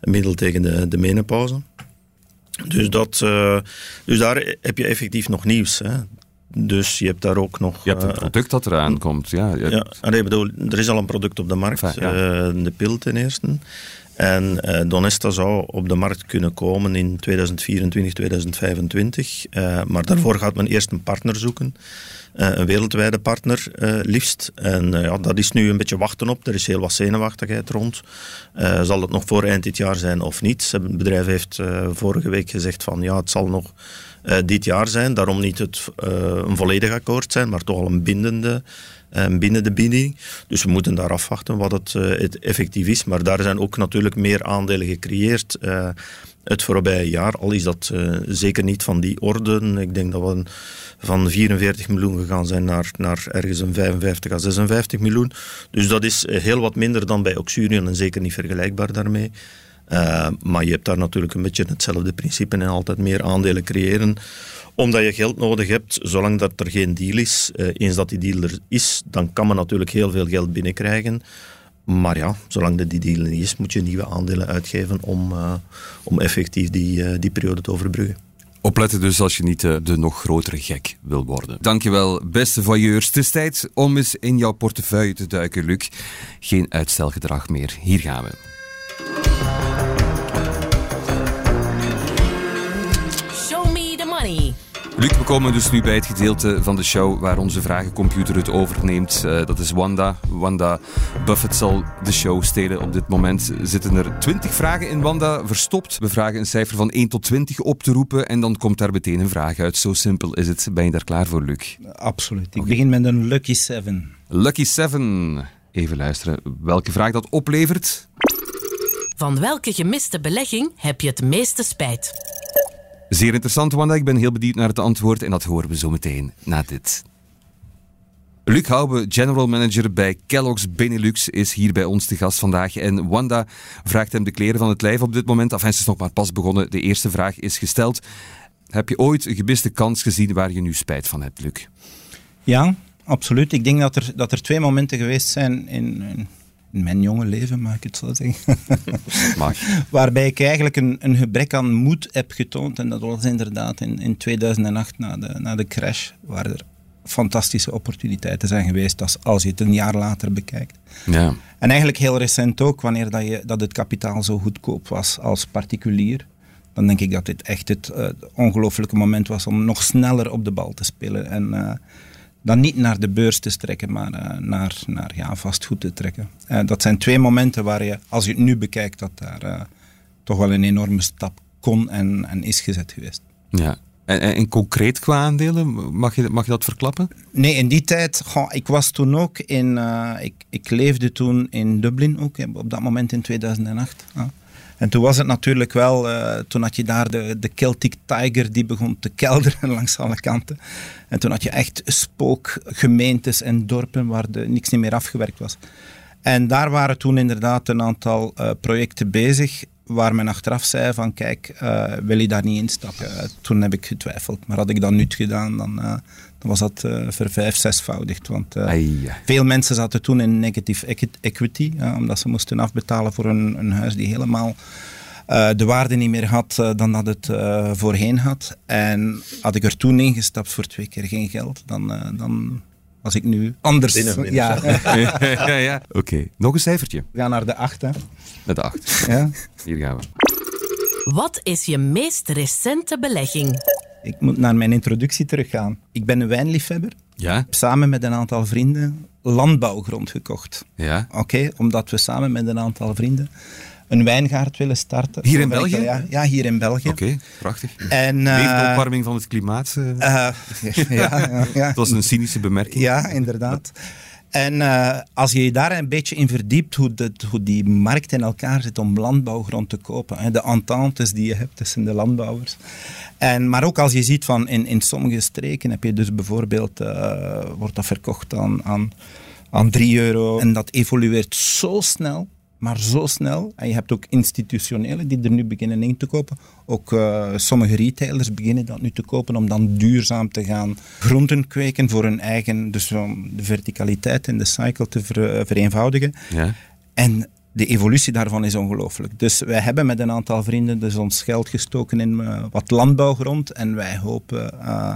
een middel tegen de, de menopauze. Dus, dat, eh, dus daar heb je effectief nog nieuws. Hè. Dus je hebt daar ook nog... Je hebt een product dat eraan komt. Ja, ja, ik bedoel, er is al een product op de markt, Enfin, ja. de pil ten eerste. En eh, Donesta zou op de markt kunnen komen in 2024, 2025. Eh, maar daarvoor gaat men eerst een partner zoeken. Eh, een wereldwijde partner, liefst. En ja, dat is nu een beetje wachten op. Er is heel wat zenuwachtigheid rond. Zal het nog voor eind dit jaar zijn of niet? Het bedrijf heeft vorige week gezegd van ja, het zal nog dit jaar zijn. Daarom niet het, een volledig akkoord zijn, maar toch al een bindende, een bindende binding. Dus we moeten daar afwachten wat het, eh, het effectief is. Maar daar zijn ook natuurlijk meer aandelen gecreëerd eh, het voorbije jaar. Al is dat eh, zeker niet van die orde. Ik denk dat we van 44 miljoen gegaan zijn naar, naar ergens een 55 à 56 miljoen. Dus dat is eh, heel wat minder dan bij Oxurion en zeker niet vergelijkbaar daarmee. Eh, maar je hebt daar natuurlijk een beetje hetzelfde principe en altijd meer aandelen creëren omdat je geld nodig hebt, zolang dat er geen deal is. Eh, eens dat die deal er is, dan kan men natuurlijk heel veel geld binnenkrijgen. Maar ja, zolang dat die deal er niet is, moet je nieuwe aandelen uitgeven om, eh, om effectief die, eh, die periode te overbruggen. Opletten dus als je niet de nog grotere gek wil worden. Dankjewel, beste voyeurs. Het is tijd om eens in jouw portefeuille te duiken, Luc. Geen uitstelgedrag meer. Hier gaan we. Show me the money. Luc, we komen dus nu bij het gedeelte van de show waar onze vragencomputer het overneemt. Eh, dat is Wanda. Wanda Buffett zal de show stelen. Op dit moment zitten er 20 vragen in Wanda verstopt. We vragen een cijfer van 1 tot 20 op te roepen en dan komt daar meteen een vraag uit. Zo simpel is het. Ben je daar klaar voor, Luc? Absoluut. Ik begin met een Lucky Seven. Lucky 7. Even luisteren welke vraag dat oplevert. Van welke gemiste belegging heb je het meeste spijt? Zeer interessant, Wanda. Ik ben heel benieuwd naar het antwoord en dat horen we zo meteen na dit. Luc Hoube, general manager bij Kellogg's Benelux, is hier bij ons te gast vandaag. En Wanda vraagt hem de kleren van het lijf op dit moment. Enfin, ze is nog maar pas begonnen. De eerste vraag is gesteld. Heb je ooit een gemiste kans gezien waar je nu spijt van hebt, Luc? Ja, absoluut. Ik denk dat er, dat er twee momenten geweest zijn in mijn jonge leven, mag ik het zo zeggen. Mag. Waarbij ik eigenlijk een, een gebrek aan moed heb getoond. En dat was inderdaad in, in 2008, na de, na de crash, waar er fantastische opportuniteiten zijn geweest als, als je het een jaar later bekijkt. Ja. En eigenlijk heel recent ook, wanneer dat, je, dat het kapitaal zo goedkoop was als particulier. Dan denk ik dat dit echt het uh, ongelooflijke moment was om nog sneller op de bal te spelen. En uh, dan niet naar de beurs te strekken, maar uh, naar, naar ja, vastgoed te trekken. dat zijn twee momenten waar je, als je het nu bekijkt, dat daar toch wel een enorme stap kon en, en is gezet geweest. Ja, en, en, concreet qua aandelen, mag je, mag je dat verklappen? Nee, in die tijd, goh, ik was toen ook in, ik, ik leefde toen in Dublin ook, op dat moment in 2008. En toen was het natuurlijk wel, uh, toen had je daar de, de Celtic Tiger die begon te kelderen langs alle kanten. En toen had je echt spookgemeentes en dorpen waar de, niks niet meer afgewerkt was. En daar waren toen inderdaad een aantal uh, projecten bezig waar men achteraf zei van kijk, uh, wil je daar niet instappen? Toen heb ik getwijfeld. Maar had ik dat nu gedaan, dan, dan was dat vervijf, zesvoudigd. Want veel mensen zaten toen in negative equity, omdat ze moesten afbetalen voor een, een huis die helemaal de waarde niet meer had dan dat het voorheen had. En had ik er toen ingestapt voor twee keer geen geld, dan, dan was ik nu anders. Binnen, binnen. Ja. ja, ja. Oké, okay. nog een cijfertje. We gaan naar de acht, hè. Naar de acht. Ja. Hier gaan we. Wat is je meest recente belegging? Ik moet naar mijn introductie teruggaan. Ik ben een wijnliefhebber. Ja. Samen met een aantal vrienden landbouwgrond gekocht. Ja. Oké, okay, omdat we samen met een aantal vrienden een wijngaard willen starten. Hier in België? Ja, ja, hier in België. Oké, okay, prachtig. En, uh, de opwarming van het klimaat? Uh. Uh, ja, ja. Het was een cynische bemerking. Ja, inderdaad. En uh, als je je daar een beetje in verdiept hoe, hoe die markt in elkaar zit om landbouwgrond te kopen, hè, de ententes die je hebt tussen de landbouwers. En, maar ook als je ziet van in, in sommige streken heb je dus bijvoorbeeld, uh, wordt dat verkocht aan, aan, aan 3 euro en dat evolueert zo snel maar zo snel. En je hebt ook institutionele die er nu beginnen in te kopen. Ook uh, sommige retailers beginnen dat nu te kopen om dan duurzaam te gaan groenten kweken voor hun eigen, dus om de verticaliteit in de cycle te ver, vereenvoudigen. Ja. En de evolutie daarvan is ongelooflijk. Dus wij hebben met een aantal vrienden dus ons geld gestoken in uh, wat landbouwgrond en wij hopen uh,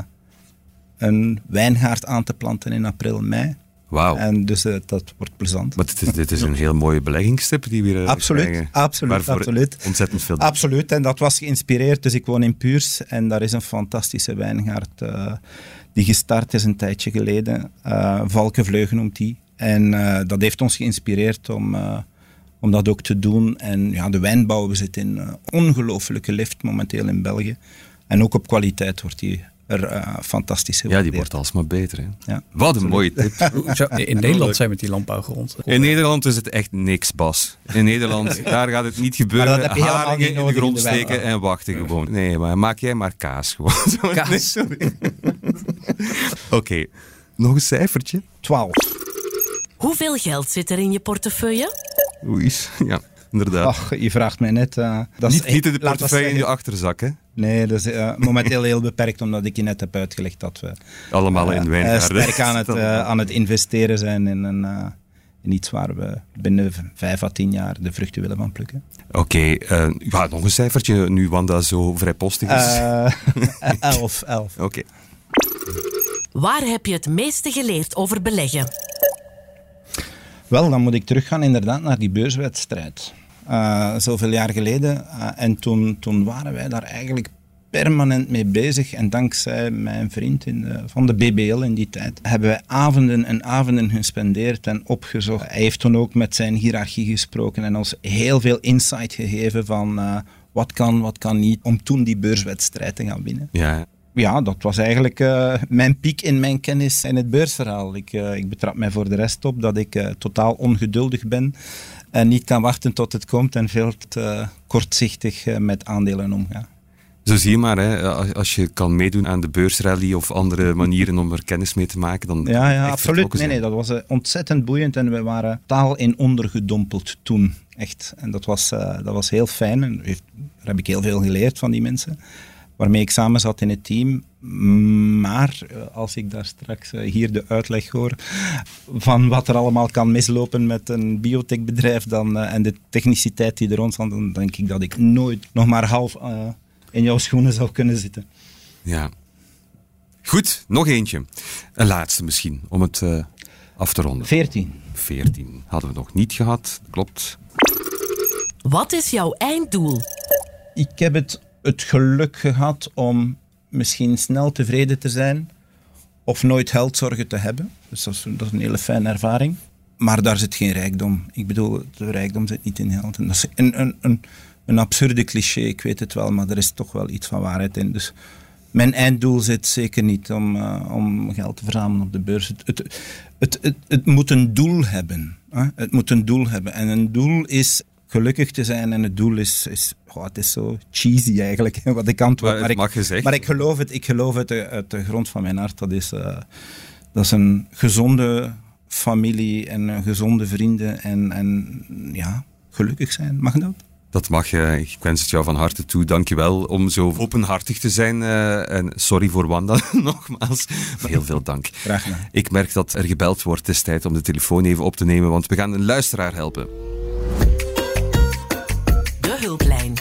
een wijngaard aan te planten in april, mei. Wauw. En dus uh, dat wordt plezant. Maar dit is, dit is een heel mooie beleggingstip die we hier absoluut, krijgen. Absoluut, absoluut. Ontzettend veel. Absoluut, en dat was geïnspireerd. Dus ik woon in Puurs en daar is een fantastische wijngaard uh, die gestart is een tijdje geleden. Uh, Valkenvleugen noemt die. En dat heeft ons geïnspireerd om, om dat ook te doen. En ja, de wijnbouw, we zitten in een ongelooflijke lift momenteel in België. En ook op kwaliteit wordt die er uh, fantastische Ja, die wordt alsmaar beter. Hè? Ja, Wat een mooie tip. in Nederland zijn met die landbouwgrond. In Nederland is het echt niks, Bas. In Nederland, daar gaat het niet gebeuren. Maar dat heb je Haringen in de grond in de steken en wachten gewoon. Nee, maar maak jij maar kaas gewoon. Kaas. Oké, okay. nog een cijfertje. 12. Hoeveel geld zit er in je portefeuille? Oei, ja. Inderdaad. Ach, je vraagt mij net. Uh, dat niet, is, niet in de portefeuille in je achterzak, hè? Nee, dat is uh, momenteel heel beperkt, omdat ik je net heb uitgelegd dat we allemaal uh, in wijngaarden sterk aan het, aan het investeren zijn in, een, in iets waar we binnen vijf à tien jaar de vruchten willen van plukken. Oké, okay, ja, nog een cijfertje nu Wanda zo vrijpostig is. elf, elf. Oké. Okay. Waar heb je het meeste geleerd over beleggen? Wel, dan moet ik teruggaan inderdaad naar die beurswedstrijd. Uh, zoveel jaar geleden. Uh, en toen, toen waren wij daar eigenlijk permanent mee bezig. En dankzij mijn vriend in de, van de BBL in die tijd hebben wij avonden en avonden gespendeerd en opgezocht. Hij heeft toen ook met zijn hiërarchie gesproken en ons heel veel insight gegeven van uh, wat kan, wat kan niet, om toen die beurswedstrijd te gaan winnen. Ja. Ja, dat was eigenlijk uh, mijn piek in mijn kennis in het beursverhaal. Ik, uh, ik betrap mij voor de rest op dat ik totaal ongeduldig ben en niet kan wachten tot het komt en veel te kortzichtig met aandelen omga. Zo zie je maar, hè, als je kan meedoen aan de beursrally of andere manieren om er kennis mee te maken, dan Ja, ja absoluut. Nee, nee, dat was uh, ontzettend boeiend en we waren taal in ondergedompeld toen. Echt. En dat was, uh, dat was heel fijn. En daar heb ik heel veel geleerd van die mensen waarmee ik samen zat in het team. Maar eh, als ik daar straks hier de uitleg hoor van wat er allemaal kan mislopen met een biotechbedrijf dan, en de techniciteit die er rond staat, dan denk ik dat ik nooit nog maar half in jouw schoenen zou kunnen zitten. Ja. Goed, nog eentje. Een laatste misschien, om het uh, af te ronden. 14. 14 hadden we nog niet gehad, klopt. Wat is jouw einddoel? Ik heb het, het geluk gehad om misschien snel tevreden te zijn of nooit heldzorgen te hebben. Dus dat is, een hele fijne ervaring. Maar daar zit geen rijkdom. Ik bedoel, de rijkdom zit niet in geld. Dat is een, een, een, een absurde cliché, ik weet het wel, maar er is toch wel iets van waarheid in. Dus mijn einddoel zit zeker niet om, uh, om geld te verzamelen op de beurs. Het, het, het, het moet een doel hebben. Hè? Het moet een doel hebben. En een doel is gelukkig te zijn en het doel is, is oh, het is zo cheesy eigenlijk, wat ik antwoord. Maar, maar, ik, maar ik geloof het, ik geloof het uit de grond van mijn hart. Dat is, uh, dat is een gezonde familie en gezonde vrienden en, en ja, gelukkig zijn. Mag dat? Dat mag je. Ik wens het jou van harte toe. Dank je wel om zo openhartig te zijn. Uh, en sorry voor Wanda nogmaals. Maar heel veel dank. Graag gedaan. Ik merk dat er gebeld wordt. Het is tijd om de telefoon even op te nemen, want we gaan een luisteraar helpen. Hulplijn.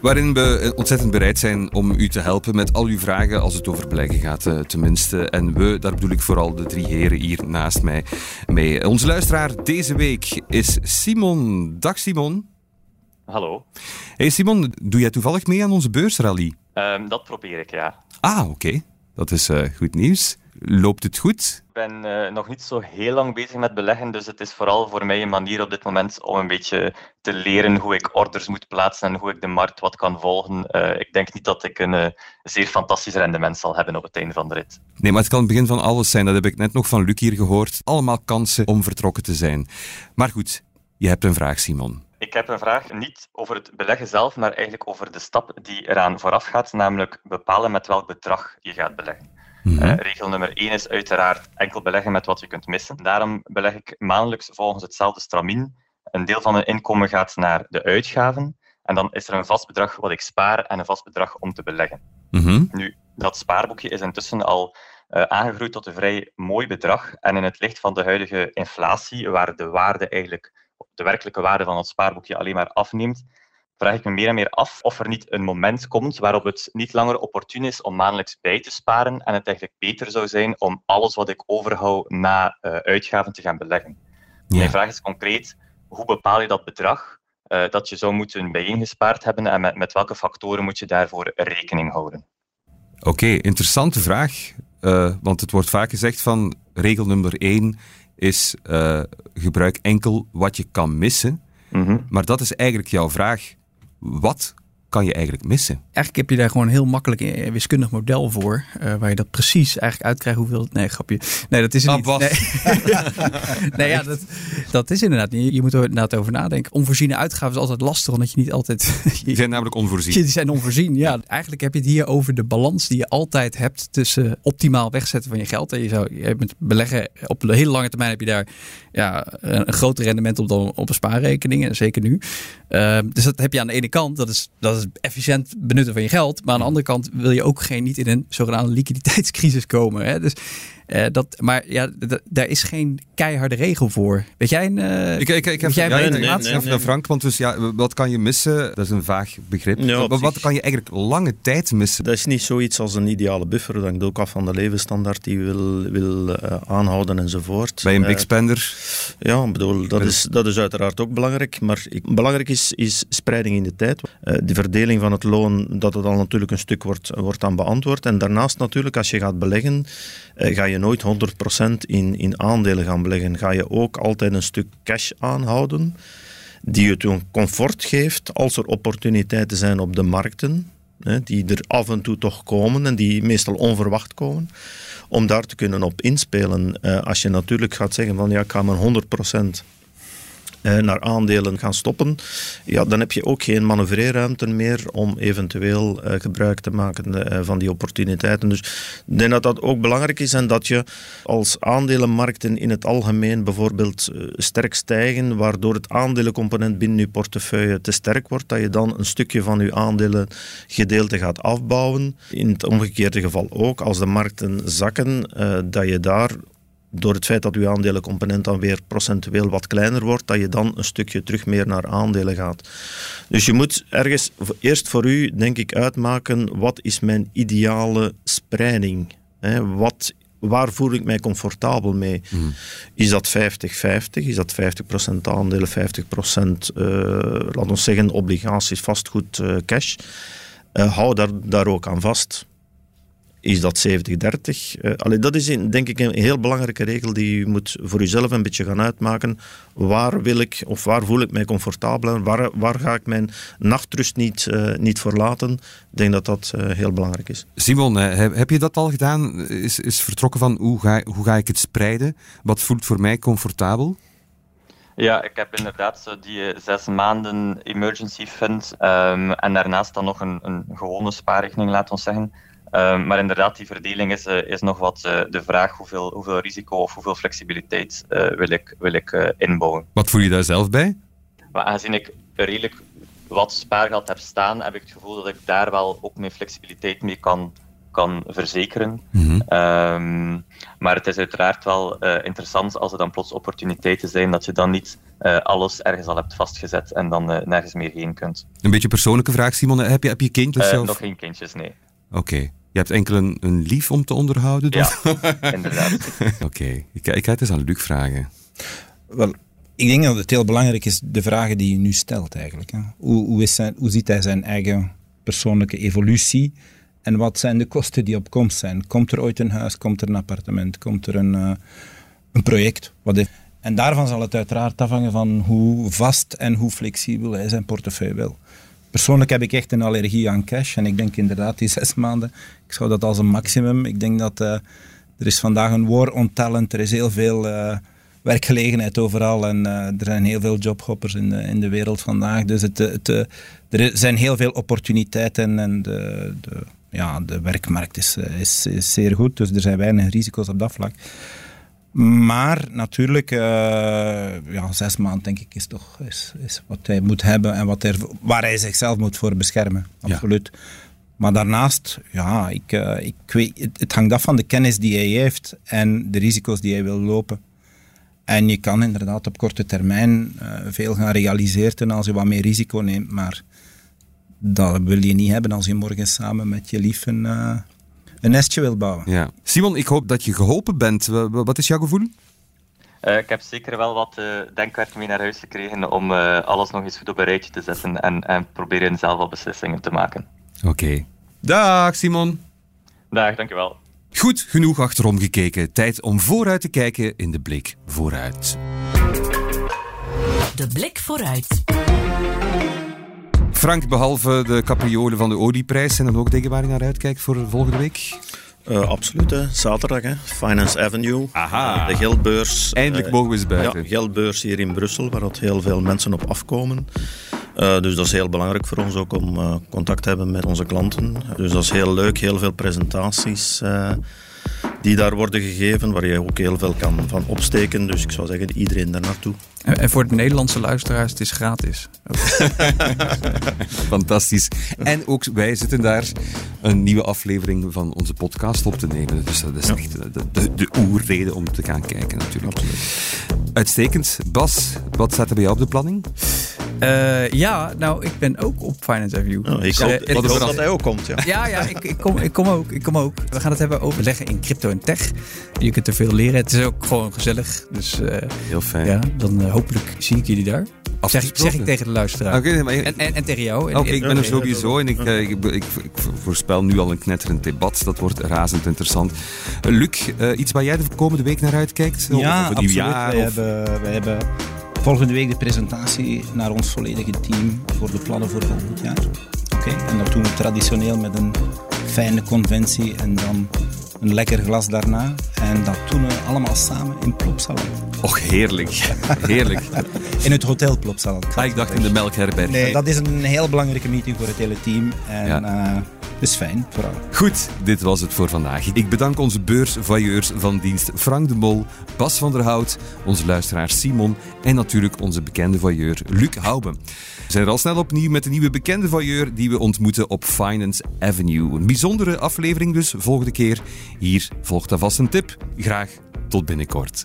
Waarin we ontzettend bereid zijn om u te helpen met al uw vragen als het over beleggen gaat, eh, tenminste. En we, daar bedoel ik vooral de drie heren hier naast mij mee. Onze luisteraar deze week is Simon. Dag Simon. Hallo. Hey Simon, doe jij toevallig mee aan onze beursrally? Um, dat probeer ik, ja. Ah, oké. Dat is uh, goed nieuws. Loopt het goed? Ik ben uh, nog niet zo heel lang bezig met beleggen, dus het is vooral voor mij een manier op dit moment om een beetje te leren hoe ik orders moet plaatsen en hoe ik de markt wat kan volgen. Uh, ik denk niet dat ik een zeer fantastisch rendement zal hebben op het einde van de rit. Nee, maar het kan het begin van alles zijn. Dat heb ik net nog van Luc hier gehoord. Allemaal kansen om vertrokken te zijn. Maar goed, je hebt een vraag, Simon. Ik heb een vraag niet over het beleggen zelf, maar eigenlijk over de stap die eraan vooraf gaat, namelijk bepalen met welk bedrag je gaat beleggen. Mm -hmm. uh, regel nummer 1 is uiteraard enkel beleggen met wat je kunt missen. Daarom beleg ik maandelijks volgens hetzelfde stramien. Een deel van mijn inkomen gaat naar de uitgaven en dan is er een vast bedrag wat ik spaar en een vast bedrag om te beleggen. Mm -hmm. Nu, dat spaarboekje is intussen al uh, aangegroeid tot een vrij mooi bedrag en in het licht van de huidige inflatie, waar de waarde eigenlijk de werkelijke waarde van het spaarboekje alleen maar afneemt, vraag ik me meer en meer af of er niet een moment komt waarop het niet langer opportun is om maandelijks bij te sparen en het eigenlijk beter zou zijn om alles wat ik overhoud na uh, uitgaven te gaan beleggen. Ja. Mijn vraag is concreet, hoe bepaal je dat bedrag uh, dat je zou moeten bijeengespaard hebben en met, met welke factoren moet je daarvoor rekening houden? Oké, okay, interessante vraag. Uh, want het wordt vaak gezegd van regel nummer 1 is uh, gebruik enkel wat je kan missen. Mm -hmm. Maar dat is eigenlijk jouw vraag. Wat kan je eigenlijk missen? Eigenlijk heb je daar gewoon een heel makkelijk een wiskundig model voor. Uh, waar je dat precies eigenlijk uitkrijgt hoeveel... Nee, grapje. Nee, dat is er niet. Nee, nee ja, dat, dat is inderdaad niet. Je moet er inderdaad over nadenken. Onvoorziene uitgaven is altijd lastig, omdat je niet altijd... Die zijn namelijk onvoorzien. Die zijn onvoorzien, ja. Eigenlijk heb je het hier over de balans die je altijd hebt tussen optimaal wegzetten van je geld. En je zou je met beleggen op een hele lange termijn heb je daar ja, een, een groter rendement op dan op een spaarrekening. En zeker nu. Uh, dus dat heb je aan de ene kant. Dat is, dat is efficiënt benutten van je geld. Maar aan de andere kant wil je ook geen, niet in een zogenaamde liquiditeitscrisis komen. Hè? Dus, uh, dat, maar ja, daar is geen keiharde regel voor. Weet jij een. Uh, ik, ik, ik heb jij ja, een nee, nee, nee, nee, Frank, want dus ja, wat kan je missen? Dat is een vaag begrip. Ja, wat, wat kan je eigenlijk lange tijd missen? Dat is niet zoiets als een ideale buffer. Dat hangt ook af van de levensstandaard die je wil, wil uh, aanhouden enzovoort. Bij een big spender? ja, bedoel, dat, is, dat is uiteraard ook belangrijk. Maar ik, belangrijk is, is spreiding in de tijd. de verdeling van het loon, dat het al natuurlijk een stuk wordt, wordt aan beantwoord. En daarnaast natuurlijk, als je gaat beleggen, ga je nooit 100% in, in aandelen gaan beleggen. Ga je ook altijd een stuk cash aanhouden, die het een comfort geeft als er opportuniteiten zijn op de markten, hè, die er af en toe toch komen en die meestal onverwacht komen, om daar te kunnen op inspelen. Uh, als je natuurlijk gaat zeggen van ja, ik ga mijn 100% eh, naar aandelen gaan stoppen, ja, dan heb je ook geen manoeuvreerruimte meer om eventueel eh, gebruik te maken eh, van die opportuniteiten. Dus ik denk dat dat ook belangrijk is en dat je als aandelenmarkten in het algemeen bijvoorbeeld eh, sterk stijgen, waardoor het aandelencomponent binnen je portefeuille te sterk wordt, dat je dan een stukje van je aandelengedeelte gaat afbouwen. In het omgekeerde geval ook, als de markten zakken, eh, dat je daar door het feit dat uw aandelencomponent dan weer procentueel wat kleiner wordt, dat je dan een stukje terug meer naar aandelen gaat. Dus je moet ergens eerst voor u, denk ik, uitmaken wat is mijn ideale spreiding? Hè? Wat, waar voel ik mij comfortabel mee? Is dat 50-50? Is dat 50% aandelen, 50% eh laten we zeggen obligaties, vastgoed, eh, cash? Eh, hou daar, daar ook aan vast. Is dat 70-30? Eh, allee, dat is een, denk ik een heel belangrijke regel die je moet voor jezelf een beetje gaan uitmaken. Waar wil ik of waar voel ik mij comfortabel en waar, waar ga ik mijn nachtrust niet, eh, niet verlaten? Ik denk dat dat eh, heel belangrijk is. Simon, eh, heb, heb je dat al gedaan? Is, is vertrokken van hoe ga, hoe ga ik het spreiden? Wat voelt voor mij comfortabel? Ja, ik heb inderdaad zo die eh, zes maanden emergency fund ehm, en daarnaast dan nog een, een gewone spaarrekening, laten we zeggen. Ehm, maar inderdaad, die verdeling is, eh, is nog wat eh, de vraag hoeveel, hoeveel risico of hoeveel flexibiliteit eh, wil ik, wil ik inbouwen. Wat voel je daar zelf bij? Maar aangezien ik redelijk wat spaargeld heb staan, heb ik het gevoel dat ik daar wel ook mijn flexibiliteit mee kan, kan verzekeren. Mhm. Ehm, maar het is uiteraard wel interessant als er dan plots opportuniteiten zijn, dat je dan niet alles ergens al hebt vastgezet en dan nergens meer heen kunt. Een beetje persoonlijke vraag, Simon. Heb je, heb je kindjes Eh, zelf? nog geen kindjes, nee. Oké. Je hebt enkel een, een lief om te onderhouden? dan? Ja, inderdaad. Oké. Ik, ik ga het eens aan Luc vragen. Wel, ik denk dat het heel belangrijk is, de vragen die je nu stelt eigenlijk. Hè. Hoe, hoe, is zijn, hoe ziet hij zijn eigen persoonlijke evolutie? En wat zijn de kosten die op komst zijn? Komt er ooit een huis? Komt er een appartement? Komt er een, eh, een project? Wat heeft- En daarvan zal het uiteraard afhangen van hoe vast en hoe flexibel hij zijn portefeuille wil. Persoonlijk heb ik echt een allergie aan cash. En ik denk inderdaad die zes maanden, ik zou dat als een maximum. Ik denk dat eh, er is vandaag een war on talent. Er is heel veel eh, werkgelegenheid overal. En eh, er zijn heel veel jobhoppers in de, in de wereld vandaag. Dus het, het, er zijn heel veel opportuniteiten. En de, de, ja, de werkmarkt is, is, is zeer goed. Dus er zijn weinig risico's op dat vlak. Maar natuurlijk, eh, ja, zes maanden denk ik is toch is, is wat hij moet hebben en wat er, waar hij zichzelf moet voor beschermen. Absoluut. Maar daarnaast, ja, ik, eh, ik weet, het, het hangt af van de kennis die hij heeft en de risico's die hij wil lopen. En je kan inderdaad op korte termijn eh, veel gaan realiseren als je wat meer risico neemt. Maar dat wil je niet hebben als je morgen samen met je lief een, eh, een nestje wil bouwen. Ja. Simon, ik hoop dat je geholpen bent. Wa- wa- Wat is jouw gevoel? Eh, ik heb zeker wel wat eh, denkwerk mee naar huis gekregen om eh, alles nog eens goed op een rijtje te zetten en, en proberen zelf al beslissingen te maken. Oké. Dag, Simon. Dag, dankjewel. Goed genoeg achterom gekeken. Tijd om vooruit te kijken in de blik vooruit. De blik vooruit. Frank, behalve de capriolen van de olieprijs, zijn er ook dingen waar je naar uitkijkt voor volgende week? Eh, absoluut, hè. zaterdag, hè. Finance Avenue. Aha. Eh, de geldbeurs. Eindelijk eh, mogen we eens buiten. Ja, geldbeurs hier in Brussel, waar dat heel veel mensen op afkomen. Dus dat is heel belangrijk voor ons ook om contact te hebben met onze klanten. Dus dat is heel leuk, heel veel presentaties die daar worden gegeven, waar je ook heel veel kan van opsteken. Dus ik zou zeggen, iedereen daar naartoe. En, voor de Nederlandse luisteraars, het is gratis. Fantastisch. En ook wij zitten daar een nieuwe aflevering van onze podcast op te nemen. Dus dat is echt de, de, de oerreden om te gaan kijken natuurlijk. Uitstekend. Bas, wat staat er bij jou op de planning? Eh, ja, nou, ik ben ook op Finance Avenue. Nou, ik Ja, hoop, het- ik hoop dat hij ook komt. Ja. Ja, ja, ik, ik, kom, ik, kom ook, ik kom ook. We gaan het hebben over leggen in crypto en tech. Je kunt er veel leren. Het is ook gewoon gezellig. Dus eh, Heel fijn. ja, dan eh, hopelijk zie ik jullie daar. Zeg, zeg Afgesproken. ik tegen de luisteraar. Oké, maar En, en, en tegen jou. Ik ben er Oké, sowieso en ik, eh, ik, ik, ik voorspel nu al een knetterend debat. Dat wordt razend interessant. Eh, Luc, eh, iets waar jij de komende week naar uitkijkt? Of- Ja, of absoluut. nieuwjaar? Wij, of- hebben, wij hebben volgende week de presentatie naar ons volledige team voor de plannen voor volgend jaar. Oké, En dat doen we traditioneel met een fijne conventie en dan een lekker glas daarna. En dat doen we allemaal samen in Plopsaland. Och, heerlijk. Heerlijk. In het hotel Plopsaland. Ah, ik dacht in de melkherberg. Nee, dat is een heel belangrijke meeting voor het hele team. En Ja. eh, is fijn, vooral. Goed, dit was het voor vandaag. Ik bedank onze beursvoyeurs van dienst Frank de Mol, Bas van der Hout, onze luisteraar Simon en natuurlijk onze bekende voyeur Luc Hoube. We zijn er al snel opnieuw met een nieuwe bekende voyeur die we ontmoeten op Finance Avenue. Een bijzondere aflevering dus volgende keer. Hier volgt alvast een tip. Graag tot binnenkort.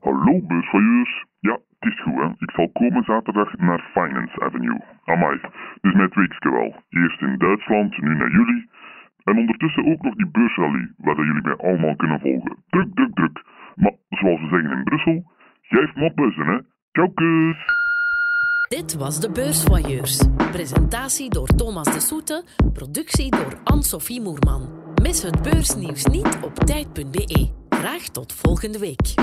Hallo beursvoyeurs. Ja, het is goed hè. Ik zal komen zaterdag naar Finance Avenue. Amai, dus mijn weekske wel. Eerst in Duitsland, nu naar jullie. En ondertussen ook nog die beursrally, waar jullie mij allemaal kunnen volgen. Druk, druk, druk. Maar zoals we zeggen in Brussel, geef maar buzzen hè. Kus! Dit was de Beursvoyeurs. Presentatie door Thomas de Soete, productie door Anne-Sophie Moerman. Mis het beursnieuws niet op tijd.be. Graag tot volgende week.